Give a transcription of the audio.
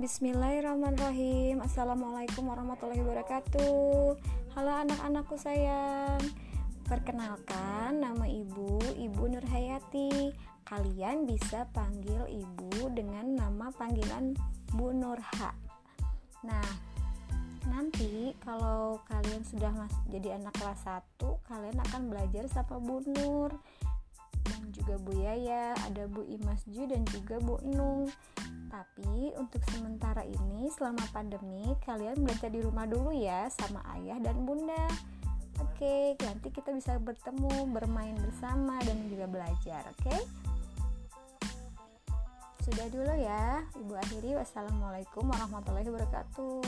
Bismillahirrahmanirrahim. Assalamualaikum warahmatullahi wabarakatuh. Halo anak-anakku sayang. Perkenalkan nama ibu Ibu Nurhayati Kalian bisa panggil ibu dengan nama panggilan Bu Nurha Nah nanti kalau kalian sudah jadi anak kelas 1 Kalian akan belajar sapa Bu Nur. Dan juga Bu Yaya, ada Bu Imas Ju dan juga Bu Nung tapi untuk sementara ini selama pandemi kalian belajar di rumah dulu ya sama ayah dan bunda. Oke, nanti kita bisa bertemu, bermain bersama dan juga belajar, oke? Sudah dulu ya, Ibu akhiri. Wassalamualaikum warahmatullahi wabarakatuh.